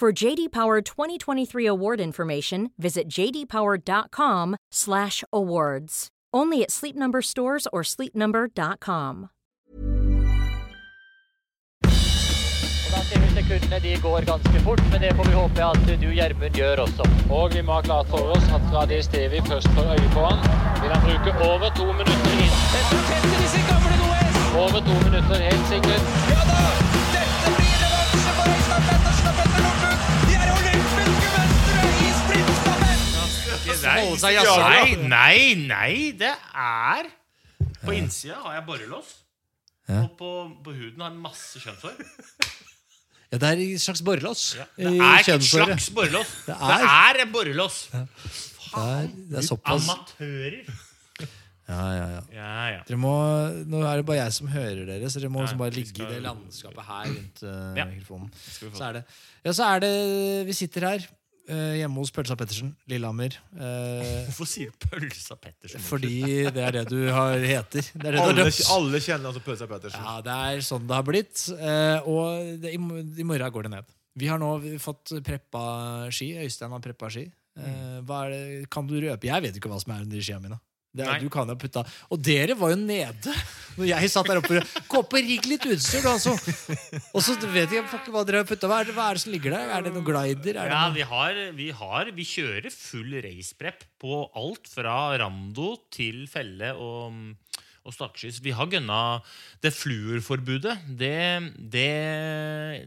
For JD Power 2023 award information, visit jdpower.com/awards. Only at Sleep Number stores or sleepnumber.com. Og Da ser vi sekundene de går ganske fort, men det får vi håpe at du, Gjermund, gjør også. Og vi må ha klart for oss at Radé Stevi først får øye på han. Vil han bruke over to minutter inn? Dette tetter disse gamle Noes! Over to minutter, helt sikkert. Ja da! Sprintstafett! Nei, nei, nei, det er På innsida har jeg borrelås. Og på, på huden har jeg masse kjønnshår. Ja, det er et slags borrelås. Det er ikke et slags borrelås. Det Det er- er en borrelås. Det er, det er såpass Amatører. ja, ja, ja. Ja, ja. Må, Nå er det bare jeg som hører dere, så dere må Ja, liksom bare ligge ligge i det landskapet her rundt uh, Ja. mikrofonen. Så er det Ja, så er det Vi sitter her hjemme hos Pølsa Pettersen, Lillehammer. eh, Hvorfor sier du Pølsa Pettersen? fordi det er det du har heter. Det er det du Alle, døpt. alle kjenner altså Pølsa Pettersen. Ja, det er sånn det har blitt. eh, og det, i, i morgen går det ned. Vi har nå fått preppa ski. Øystein har preppa ski. Eh, hva er det, kan du røpe? Jeg vet ikke hva som er under skia mine. Det er, du kan jo putta Og dere var jo nede når jeg satt der oppe. Gå opp og rigg litt utstyr, du, altså! Og så vet jeg ikke hva dere har putta. Hva, er det- hva er det som ligger der? Er det noen glider? Er det Ja, vi har, vi har Vi kjører full raceprep på alt fra rando til felle og, og stakeskyss. Vi har gønna Det fluorforbudet, det, det,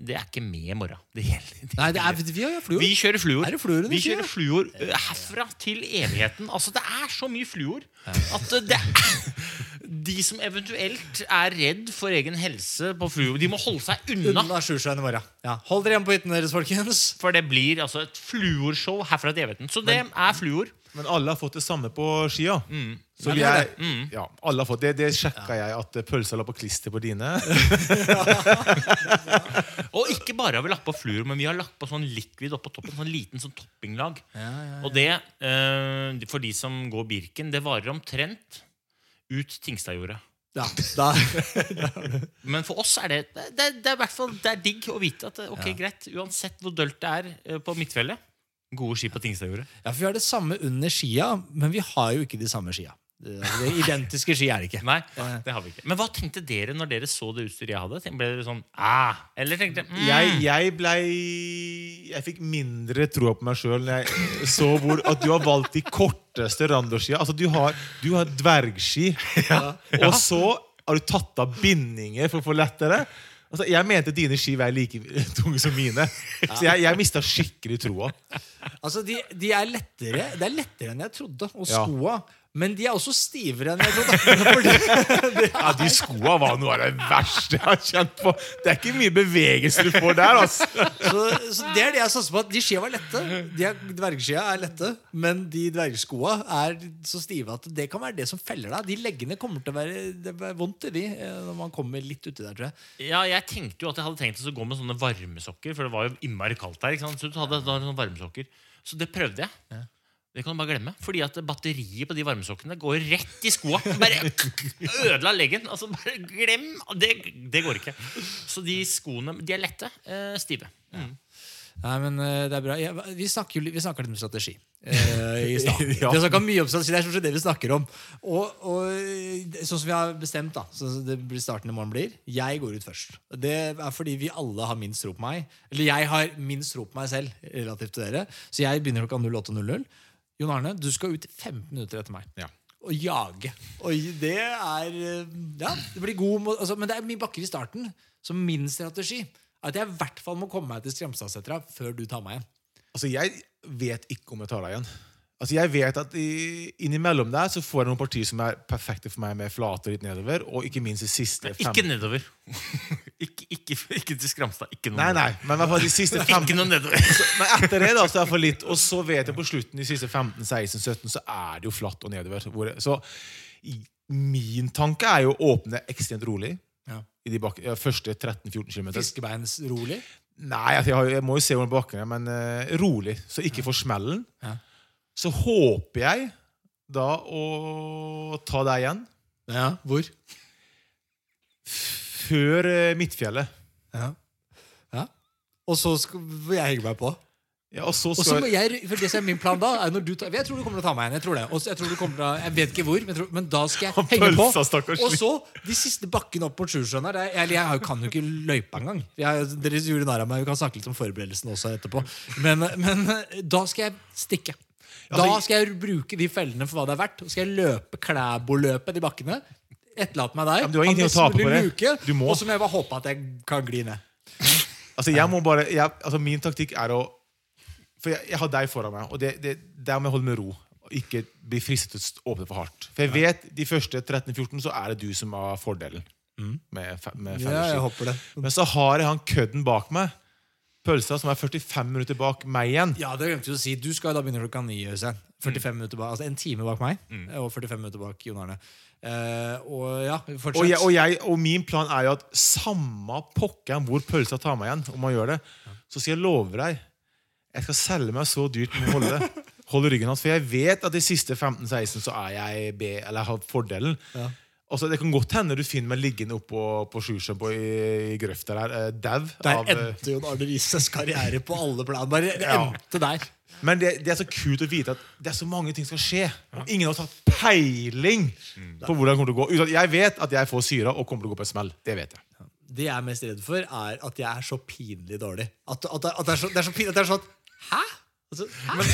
det er ikke med i morgen. Det gjelder. Nei, det er, vi har fluor. Vi kjører fluor. Er det fluor vi kjører fluor herfra til evigheten. Altså, det er så mye fluor at det er, De som eventuelt er redd for egen helse på fluor, de må holde seg unna. Unna Sjusjøen i morgen. Ja. Hold dere hjemme på hytten deres, folkens. For det blir altså et fluorshow herfra til evigheten. Så det er fluor. Men alle har fått det samme på skia. Så Ja, det er er, ja, alle har fått Det, det sjekka jeg at pølsa la på klister på dine. Og ikke bare har vi lagt på fluor, men vi har lagt på sånn liquid oppå toppen. Sånn liten sånn toppinglag. Og det, eh, for de som går Birken, det varer omtrent ut Tingstadjordet. Ja, da, Men for oss er det Det, det, det er fall det er digg å vite at ok, greit, uansett hvor dølt det er eh, på midtfjellet Gode ski på Tingstadjordet. Ja, for Vi har det samme under skia, men vi har jo ikke de samme skia. Det, identiske ski er det ikke. Nei, det har vi ikke. Men hva tenkte dere når dere så det utstyret jeg hadde? Ble dere sånn ah, Eller tenkte mm, Jeg, jeg blei Jeg fikk mindre tro på meg sjøl når jeg så hvor at du har valgt de korteste randoskia. Altså, du har, du har dvergski, og så har du tatt av bindinger for å få lettere. Altså, jeg mente dine ski var like tunge som mine. Så jeg, jeg mista skikkelig troa. Altså, de, de er lettere Det er lettere enn jeg trodde. Og Ja. Men de er også stivere enn jeg trodde. Ja, De skoa var noe av det verste jeg har kjent på. Det er ikke mye bevegelse du får der. altså så, så det er det jeg satser på. De skia var lette. De er, dvergskia er lette, men de dvergskoa er så stive at det kan være det som feller deg. De leggene kommer til å være Det vondt i de eh, når man kommer litt uti der, tror jeg. Ja, jeg tenkte jo at jeg hadde tenkt å gå med sånne varmesokker, for det var jo innmari kaldt der. ikke sant? Så du hadde sånne varmesokker. Så det prøvde jeg. Det kan du bare glemme. Fordi at batteriet på de varmesokkene går rett i skoa. Bare ødela leggen. Altså, bare glem! Det, det går ikke. Så de skoene de er lette. Eh, stive. Mm. Nei, men eh, det er bra. Ja, vi snakker, litt- vi snakker litt om strategi. eh, i stad. Ja. Vi har snakket mye om strategi, Det er sånn det vi snakker om. Og, og eh, sånn som vi har bestemt, da så det blir starten i morgen blir Jeg går ut først. Det er fordi vi alle har minst tro på meg. Eller jeg har minst tro på meg selv relativt til dere. Så jeg begynner klokka 08.00. Jon Arne, du skal ut 15 minutter etter meg. Ja. Og jage. Og det er eh, Ja, det blir god altså, Men det er mye bakker i starten. Så min strategi er at jeg i hvert fall må komme meg til Skremstadsetra før du tar meg igjen. Altså, jeg vet ikke om jeg tar deg igjen. Altså, jeg vet at i, Innimellom der så får jeg noen partier som er perfekte for meg, med flate litt nedover. Og ikke minst de siste fem Ikke nedover. ikke, ikke, ikke til Skramstad. Ikke noe Nei, nei, men i hvert fall de siste fem Ikke noe nedover. Men etter det da, så er det for litt Og så vet jeg på slutten de siste 15-16-17 Så er det jo flatt og nedover hvor, Så min tanke er jo å åpne ekstremt rolig Ja. I de bak, ja, første 13-14 km Fiskebeinsrolig. Nei, altså, jeg, jeg må jo se hvordan bakken er Men uh, rolig, så ikke for smellen Ja. Så håper jeg Da å ta deg igjen Ja, hvor? Før eh, Midtfjellet Ja. ja. Og så skal vil jeg henge meg på. ja, Og så Og så skal må jeg, for det som er min plan da er når du tar, Jeg tror du kommer til å ta meg igjen. Jeg tror det. Jeg, tror du kommer til jeg vet ikke hvor, men, tror, men da skal jeg henge på. pølsa, stakkars Og så de siste bakkene opp mot Sjusjøen her. er- Eller jeg kan jo ikke løypa engang. Jeg- Dere gjorde narr av meg. Vi kan snakke litt om forberedelsen også etterpå. Men, men da skal jeg stikke. Da skal jeg bruke de fellene for hva det er verdt. Og skal jeg løpe Klæbo-løpet de bakkene. Etterlate meg der. Ja, du har ingenting å tape på det. luke, Du må. Og så må jeg bare håpe at jeg kan gli ned. Altså, jeg må bare, jeg, altså Min taktikk er å For jeg, jeg har deg foran meg, og det, det, der må jeg holde med ro. Og ikke bli fristet til å åpne for hardt. For jeg vet de første 13-14 så er det du som har fordelen. Med, fe- med Ja, jeg håper det. Men så har jeg han kødden bak meg. Pølsa som er 45 minutter bak meg igjen. Ja, det glemte vi å si. Du skal da begynne klokka ni. Øystein. 45 minutter bak, altså En time bak meg og 45 minutter bak Jon Arne. Uh, og ja, fortsett. Og, jeg, og, jeg, og min plan er jo at samme pokkeren hvor pølsa tar meg igjen, om man gjør det, så skal jeg love deg Jeg skal selge meg så dyrt med å holde, holde ryggen hans. For jeg vet at de siste 15-16 så er jeg B, eller har fordelen. Ja. Altså, det kan godt hende du finner meg liggende oppå på Sjusjøen på i, i grøfta der, eh, dau. Der av, eh, endte Jon Arne Rises karriere på alle plan. Bare Ja. endte der. Men det, det er så kult å vite at det er så mange ting som skal skje. Og ingen har tatt peiling på hvordan det kommer til å gå. Uten at jeg vet at jeg får syra og kommer til å gå på en smell. Det vet jeg. Det jeg er mest redd for, er at jeg er så pinlig dårlig. At, at, at, det, er så, det er så pinlig at det er sånn Hæ? Altså, hæ? at,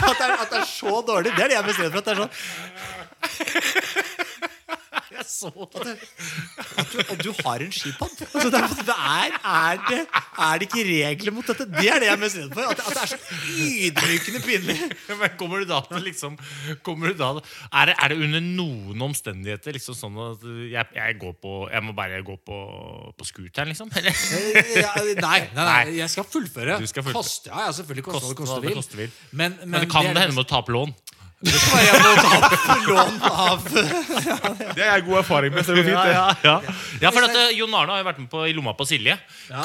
at, det er, at det er så dårlig. Det er det jeg er mest redd for. At det er sånn Jeg så at, At du, og du har en skipod. Altså, det er, det er, er, det, er det ikke regler mot dette? Det er det jeg er mest redd for. At, at det er så ydmykende pinlig. Men kommer du da til liksom kommer du da, er, det, er det under noen omstendigheter liksom sånn at jeg, jeg går på Jeg må bare gå på, på scooteren, liksom? Eller? Ja, nei, nei, nei, jeg skal fullføre. Du skal fullføre. Koste, ja, selvfølgelig koste hva det Koste koste hva det vil. Men, men, Men det kan det hende med å tape lån. Det kan jeg må ta opp lån av Det er jeg god erfaring med. Så det går fint, det. Ja, ja, for at, eh, Jon Arne har jo vært med på I lomma på Silje.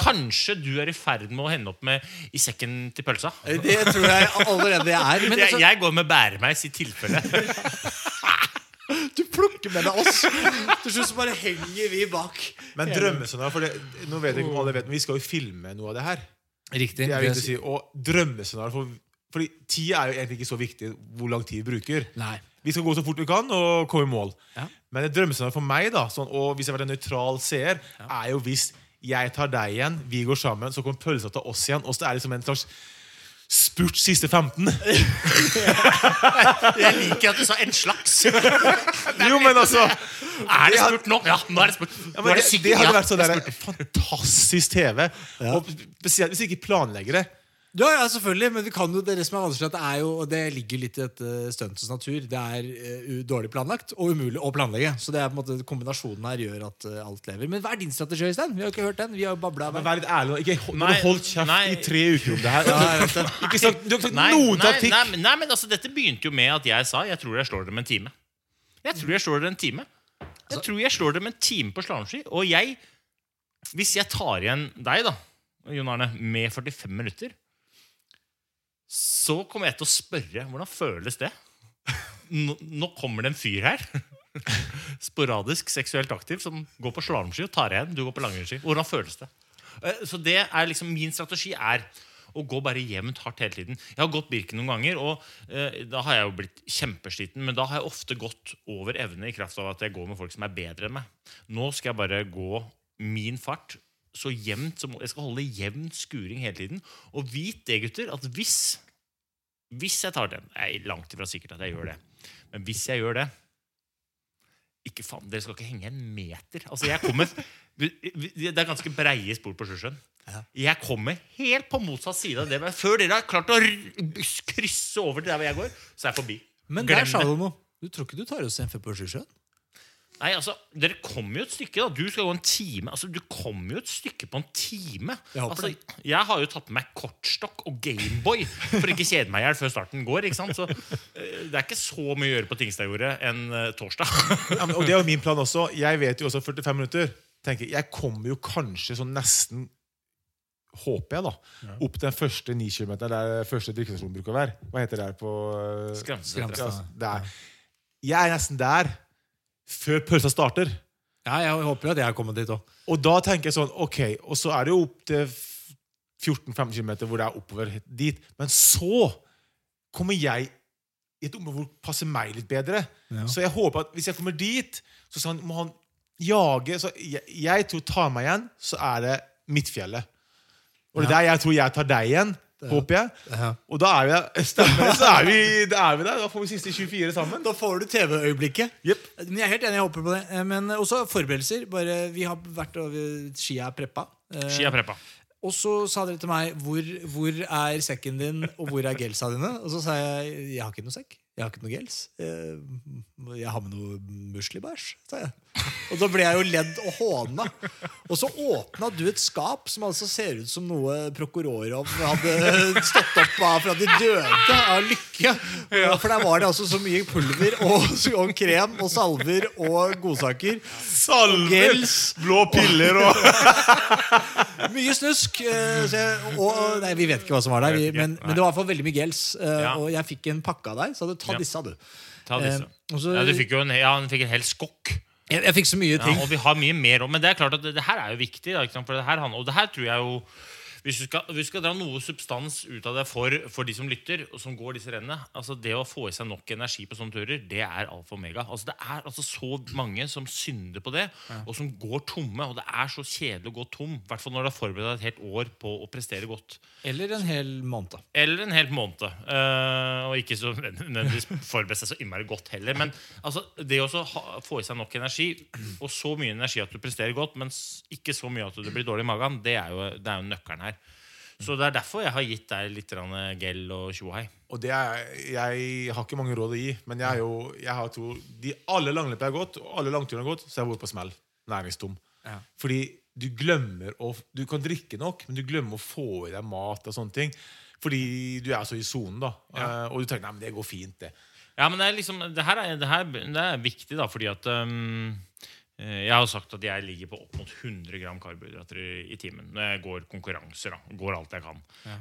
Kanskje du er i ferd med å hende opp med i sekken til pølsa? Det tror jeg allerede jeg er. Men Jeg, altså, jeg går med bæremeis i tilfelle. du plukker med deg oss. Til slutt så bare henger vi bak. Men drømmescenario for det, Nå vet jeg ikke om alle vet, men vi skal jo filme noe av det her. Riktig. Det er å si. Og drømmescenario for, Fordi tid er jo egentlig ikke så viktig hvor lang tid vi bruker. Nei. Vi skal gå så fort vi kan og komme i mål. Ja. Men et drømmescenario for meg, da sånn, og hvis jeg har vært en nøytral seer, er jo hvis jeg tar deg igjen, vi går sammen, så kommer pølsa til oss igjen, og så er det liksom en slags spurt siste 15. Jeg liker at du sa 'en slags'. jo, men altså Er det spurt nå? Ja, nå er det spurt. ja, det, det hadde ja, vært sånn er der, fantastisk TV. Og spesielt hvis vi ikke planlegger det. Ja, ja, selvfølgelig, men vi kan jo, det som er vanskelig det er jo, og det ligger litt i dette stuntets natur, det er uh, dårlig planlagt og umulig å planlegge. Så det er på en måte kombinasjonen her gjør at uh, alt lever. Men hva er din strategi, Øystein? Vi har jo ikke hørt den. Vi har jo babla. Men vær litt ærlig. Ikke Nei, nei, holdt kjeft nei. i tre uker om det her. ikke sagt, du har ikke sagt Nei, noen taktikk. nei, men- nei, men altså, dette begynte jo med at jeg sa jeg tror jeg slår dem med en time. Jeg tror jeg slår dem en time. Jeg tror jeg slår dem med en time på slalåmski. Og jeg, hvis jeg tar igjen deg, da, Jon Arne, med 45 minutter, så kommer jeg til å spørre hvordan føles det? Nå, nå kommer det en fyr her. Sporadisk seksuelt aktiv som går på slalåmski og tar igjen. Du går på langrennsski. Hvordan føles det? Eh, Så det er liksom min strategi er å gå bare jevnt hardt hele tiden. Jeg har gått Birken noen ganger, og eh, da har jeg jo blitt kjempesliten. Men da har jeg ofte gått over evne i kraft av at jeg går med folk som er bedre enn meg. Nå skal jeg bare gå min fart så jevnt som Jeg skal holde jevn skuring hele tiden. Og vit det, gutter, at hvis Hvis jeg tar den Det er langt ifra sikkert at jeg gjør det. Men hvis jeg gjør det ikke faen, Dere skal ikke henge en meter. Altså, jeg kommer Det er ganske breie spor på Sjøsjøen. Jeg kommer helt på motsatt side av det. Men før dere har klart å krysse over til der hvor jeg går, så er jeg forbi. Men Glem der sa du noe. Du tror ikke du tar oss en før på Sjusjøen? Nei, altså, Dere kommer jo et stykke. da Du skal gå en time. Altså, Du kommer jo et stykke på en time. Jeg altså, det. jeg har jo tatt med meg kortstokk og Gameboy for ikke kjede meg i hjel før starten går. ikke sant? Så eh, Det er ikke så mye å gjøre på Tingstadjordet enn eh, torsdag. Ja, men, og det er jo min plan også. Jeg vet jo også 45 minutter. tenker Jeg kommer jo kanskje sånn nesten Håper jeg, da. Opp den første 9 km der første drikkestasjonen bruker å være. Hva heter det her på. Ja, altså. Jeg er nesten der før pølsa starter. Ja, jeg håper at jeg har kommet dit òg. Og da tenker jeg sånn Ok, og så er det jo opp til 14-15 km hvor det er oppover dit. Men så kommer jeg i et område hvor det passer meg litt bedre. Så jeg håper at hvis jeg kommer dit, så han, må han jage Så jeg, jeg tror tar meg igjen, så er det Midtfjellet. Og det er der jeg tror jeg tar deg igjen. Håper jeg. Ja. Og da er vi Stemmer så er vi, da er vi der. Da får vi siste 24 sammen. Da får du TV-øyeblikket. Yep. Men jeg er helt enig, jeg håper på det. Eh, Men også forberedelser. Bare, vi har vært over Skia er preppa. Skia preppa. Og så sa dere til meg hvor, hvor er sekken din, og hvor er gelsa dine? Og så sa jeg jeg har ikke noe sekk. Jeg har ikke noe gels. Eh, Jeg har med noe muslibæsj, sa jeg. Og da ble jeg jo ledd og håna. Og så åpna du et skap som altså ser ut som noe Prokhorov hadde stått opp av fra de døde av lykke. For der var det altså så mye pulver og, og krem og salver og godsaker. Salver, Gels. blå piller og Mye snusk. eh, Så jeg, og, og- nei, vi vet ikke hva som var der, vi, men, men det var i hvert fall veldig mye gels. eh, Og jeg fikk en pakke av deg, så ta disse, du. Ta disse. Eh, så- ja, du fikk jo en, ja, han fikk en hel skokk. Jeg, jeg fikk så mye Ja, ting. og vi har mye mer òg. Men det er klart at det, det her er jo viktig. Da? For det her, og det her tror jeg jo hvis du, skal, hvis du skal dra noe substans ut av det for, for de som lytter, og som går disse rennene altså Det å få i seg nok energi på sånne turer, det er alfa og omega. Altså det er altså så mange som synder på det, og som går tomme. Og det er så kjedelig å gå tom. I hvert fall når du har forberedt deg et helt år på å prestere godt. Eller en hel måned. Eller en hel måned. Uh, og ikke så nødvendigvis forberede seg så innmari godt heller. Men altså, det å få i seg nok energi, og så mye energi at du presterer godt, men ikke så mye at du blir dårlig i magen, det er jo, det er jo nøkkelen her. Så det er derfor jeg har gitt deg litt gel og tjohei. Og det er, jeg har ikke mange råd å gi, men jeg, er jo, jeg har to, de alle langløp jeg har gått, og alle langturene jeg har gått, så har jeg vært på smell. Næringstom. Ja. Fordi du glemmer å Du kan drikke nok, men du glemmer å få i deg mat og sånne ting. Fordi du er så i sonen, da. Ja. og du tenker nei, men det går fint, det. Ja, men det er liksom Det her er, det her, det er viktig, da, fordi at um, eh, Jeg har sagt at jeg ligger på opp mot 100 gram karbohydrater i, timen når jeg går konkurranser. da, Går alt jeg kan. Ja.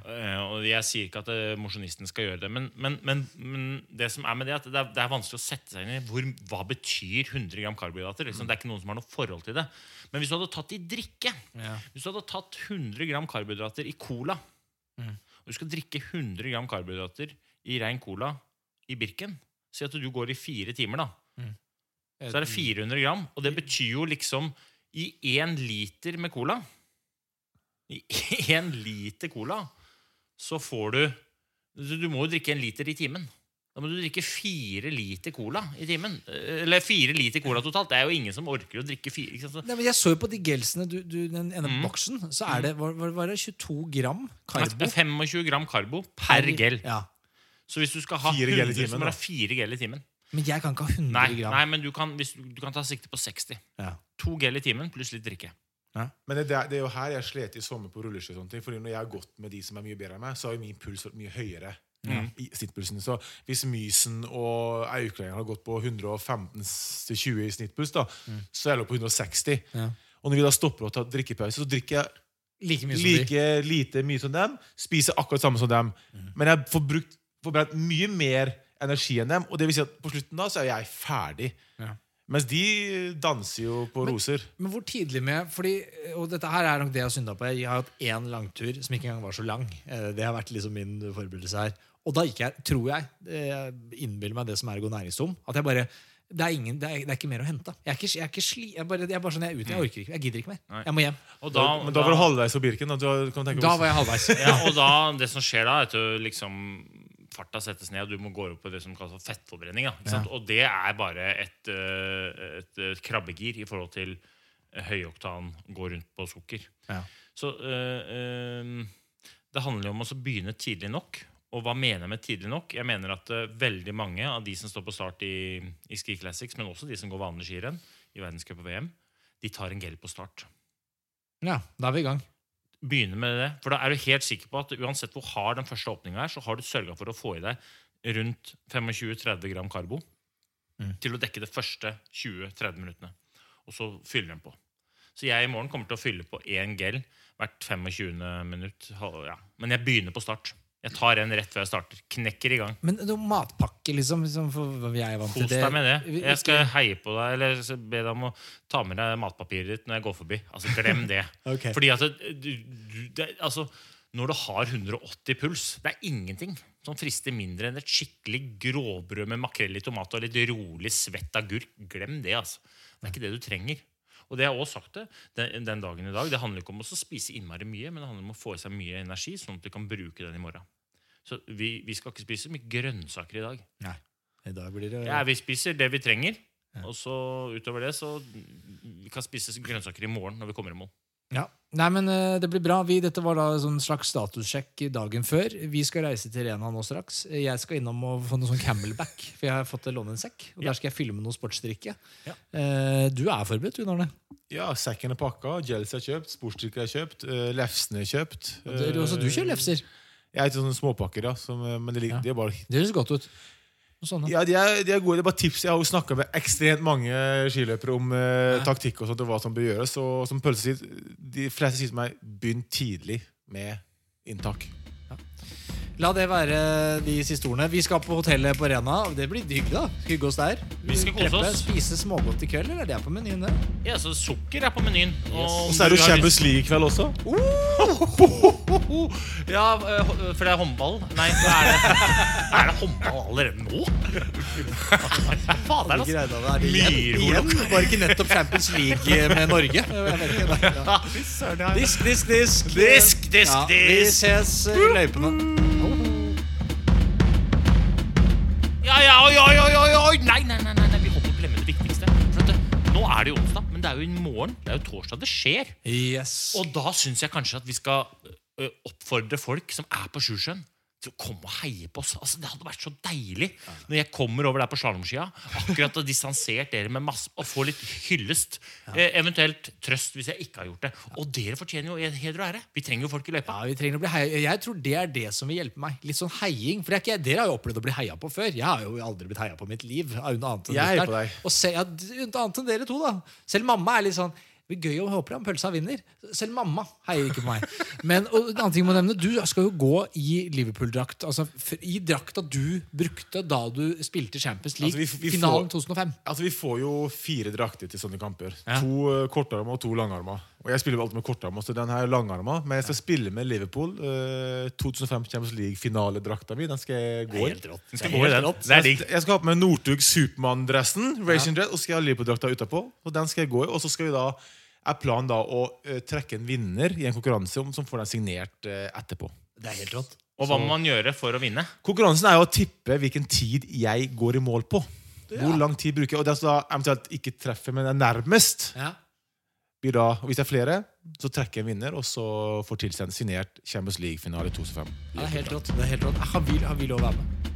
og jeg sier ikke at uh, mosjonisten skal gjøre det, men, men, men, men det som er med det, at det er, det er vanskelig å sette seg inn i hvor, hva betyr 100 gram karbohydrater. Liksom. Det er ikke noen som har noe forhold til det. Men hvis du hadde tatt i drikke Hvis du hadde tatt 100 gram karbohydrater i cola, og du skal drikke 100 gram karbohydrater i rein cola i Birken Si at du går i fire timer, da. Så er det 400 gram. Og det betyr jo liksom I én liter med cola I én liter cola så får du Du må jo drikke en liter i timen. Da må du drikke fire liter cola i timen. Eller fire liter cola totalt. Det er jo ingen som orker å drikke fire. Ikke sant? Nei, men jeg så jo på de gelsene, du, du, den ene Mm. boksen, så er det, var, var, det 22 gram karbo. Det er 25 gram karbo per gel. Ja. Så hvis du skal ha Fire 100, så timen, må du ha fire gel i timen. Men jeg kan ikke ha 100 Nei, gram. nei men du kan, hvis, du kan ta sikte på 60. Ja. To gel i timen pluss litt drikke. Men det, det er jo her jeg slet i sommer på rulleski. sånne ting, Fordi når jeg har gått med de som er mye bedre enn meg, så har jo min puls vært mye høyere. i snittpulsen. Så hvis Mysen og Auklendingen har gått på 115-20 i snittpuls, da, så er jeg lå på 160. Ja. Og når vi da stopper å ta drikkepause, så drikker jeg Like mye som de. like lite mye som dem, spiser akkurat samme som dem. Men jeg får brukt får brent mye mer energi enn dem. Og det vil si at på slutten da så er jeg ferdig. Ja. Mens de danser jo på roser. Men hvor tidlig med fordi, Og dette her er nok det jeg har synda på. Jeg har hatt én langtur som ikke engang var så lang. Eh, Det har vært liksom min forberedelse her. Og da gikk jeg, tror jeg, jeg innbiller meg det som er å gå næringstom, at jeg bare det er, ingen, det, er, det er ikke mer å hente. Jeg er ikke, jeg er ikke sli, jeg, bare, jeg er bare sånn, jeg er ute, jeg orker ikke. Jeg gidder ikke mer. Nei. Jeg må hjem. Og da, Men da var du halvveis på Birken. Da, du kan tenke Da var jeg halvveis. ja, og da, det som skjer da, er at du liksom farta settes ned, og du må gå opp på det som kalles for fettforbrenning. Sant? Og det er bare et, et, et, øh, krabbegir i forhold til øh, høyoktan gå rundt på sukker. Ja. Så øh, øh, det handler jo om å begynne tidlig nok. Og hva mener jeg med tidlig nok? Jeg mener at uh, veldig mange av de som står på start i, i Ski Classics, men også de som går vanlig skirenn i verdenscup og VM, de tar en gel på start. Ja, da er vi i gang. Begynne med det. For da er du helt sikker på at uansett hvor hard den første åpninga er, så har du sørga for å få i deg rundt 25-30 gram karbo Mm. til å dekke de første 20-30 minuttene. Og så fyller den på. Så jeg i morgen kommer til å fylle på én gel hvert 25. minutt. Ja. Men jeg begynner på start. Jeg tar en rett før jeg starter. Knekker i gang. Men noen matpakke, liksom, liksom for jeg er vant til Kos deg med det. Jeg skal heie på deg eller be deg om å ta med deg matpapiret ditt når jeg går forbi. Altså, Glem det. okay. Fordi at du, du, det, altså, Når du har 180 puls, det er ingenting som frister mindre enn et skikkelig grovbrød med makrell i tomat og litt rolig svett agurk. Glem det, altså. Det er ikke det du trenger. Og det har jeg også sagt det den, den dagen i dag. Det handler ikke om å spise innmari mye, men det handler om å få i seg mye energi, sånn at du kan bruke den i morgen. Så vi, vi skal ikke spise så mye grønnsaker i dag. Nei, i dag blir det Ja, vi spiser det vi trenger. Og så utover det så vi kan spise grønnsaker i morgen når vi kommer i mål. Ja. Nei, men eh, det blir bra. Vi, dette var da en sånn slags statussjekk dagen før. Vi skal reise til Rena nå straks. Jeg skal innom og få noe sånn Camelback, for jeg har fått låne en sekk. Og Der skal jeg fylle med noe sportsdrikke. Ja. Eh, du er forberedt, du, Arne. Ja, Sekken er pakka, gels er kjøpt, sportsdrikke er kjøpt, uh, lefsene er kjøpt. Det- Også du kjører lefser. Jeg er ikke sånn småpakker, ja, som, eh, men det, lig- Ja. det, er bare Det høres godt ut. Ja, de er, de er gode. Det er bare tips. Jeg har jo snakka med ekstremt mange skiløpere om eh, taktikk og sånt, og hva som bør gjøres. Og som Pølse sier, de fleste sier til meg begynn tidlig med inntak. La det være de siste ordene. Vi skal på hotellet på Rena. Det blir hyggelig, da. Hygge oss der. Vi skal kose oss. Spise smågodt i kveld, eller er det på menyen? det? Ja, så Sukker er på menyen. Og Og så er det du jo Champions League i kveld også. lyst- Ja, eh, for det er håndball. Nei, er det, er det håndball allerede nå? Fader, altså. Igjen. Var ikke nettopp Champions League med Norge? Jeg vet ikke. Ja. Disk, disk, disk. Disk, disk, Ja, vi ses i løypene. Ja, oi, oi, oi, oi. Nei, nei, nei, nei, vi holdt på å glemme det viktigste. For nå er det jo onsdag, men det er jo i morgen. Det er jo torsdag det skjer. Yes. Og da syns jeg kanskje at vi skal ø, oppfordre folk som er på Sjusjøen, til å komme og heie på oss. Altså, det hadde vært så deilig når jeg kommer over der på slalåmskia, akkurat og distansert dere med masse, og får litt hyllest. Eh, eventuelt trøst hvis jeg ikke har gjort det. Og dere fortjener jo heder og ære. Vi trenger jo folk i løypa. Ja, vi trenger å bli heia. Jeg tror det er det som vil hjelpe meg. Litt sånn heiing. For det er ikke, Dere har jo opplevd å bli heia på før. Jeg har jo aldri blitt heia på i mitt liv. Annet enn Jeg heier på deg. Og se, ja, annet enn dere to, da. Selv mamma er litt sånn det blir gøy å håpe om pølsa vinner. Selv mamma heier ikke på meg. Men og en annen ting jeg må nevne, Du skal jo gå i Liverpool-drakt. Altså I drakta du brukte da du spilte Champions League. Altså, vi- vi finalen får- 2005. Altså, Vi får jo fire drakter til sånne kamper. Ja. To uh, kortarma og to langarma. Og Jeg spiller jo alltid med kortarma, så den her langarmer. langarma. Men jeg skal spille med Liverpool. Uh, 2005 Champions League-finaledrakta mi. Den skal jeg gå i. Det er. Jeg skal ha på meg Northug Supermann-dressen, Racing Dress, og skal jeg ha Liverpool-drakta utapå. Og den skal jeg gå i. Og så skal vi da er planen da å eh, trekke en vinner i en konkurranse om, som får den signert eh, etterpå. Det er helt rått. Og hva må man gjøre for å vinne? Konkurransen er jo å tippe hvilken tid jeg går i mål på. Hvor lang tid bruker jeg? Og det som da eventuelt ikke treffer, men er nærmest, Ja. blir da, og hvis det er flere, så trekker jeg en vinner, og så får tilsendt signert Champions League-finale 2005. Ja, det er helt rått. Det er helt rått. Han vil, vil også være med.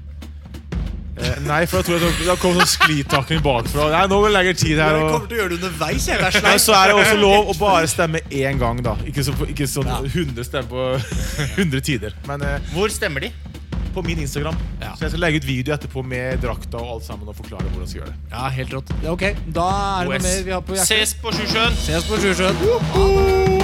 Eh, nei, for jeg tror at det kom sånn sklitakling bakfra. Nei, nå vil jeg tid her. Jeg Og... kommer til å gjøre det underveis. Jeg, vær Nei, så er det også lov å bare stemme én gang, da. Ikke, så, ikke sånn Ja. 100 stemmer på 100 tider. Men eh, Hvor stemmer de? på min Instagram. Ja. Så jeg skal legge ut video etterpå med drakta og alt sammen og forklare hvordan vi skal gjøre det. Ja, helt rått. Ok, da er det noe mer vi har på hjertet. Ses på Sjusjøen! Ses på Sjusjøen.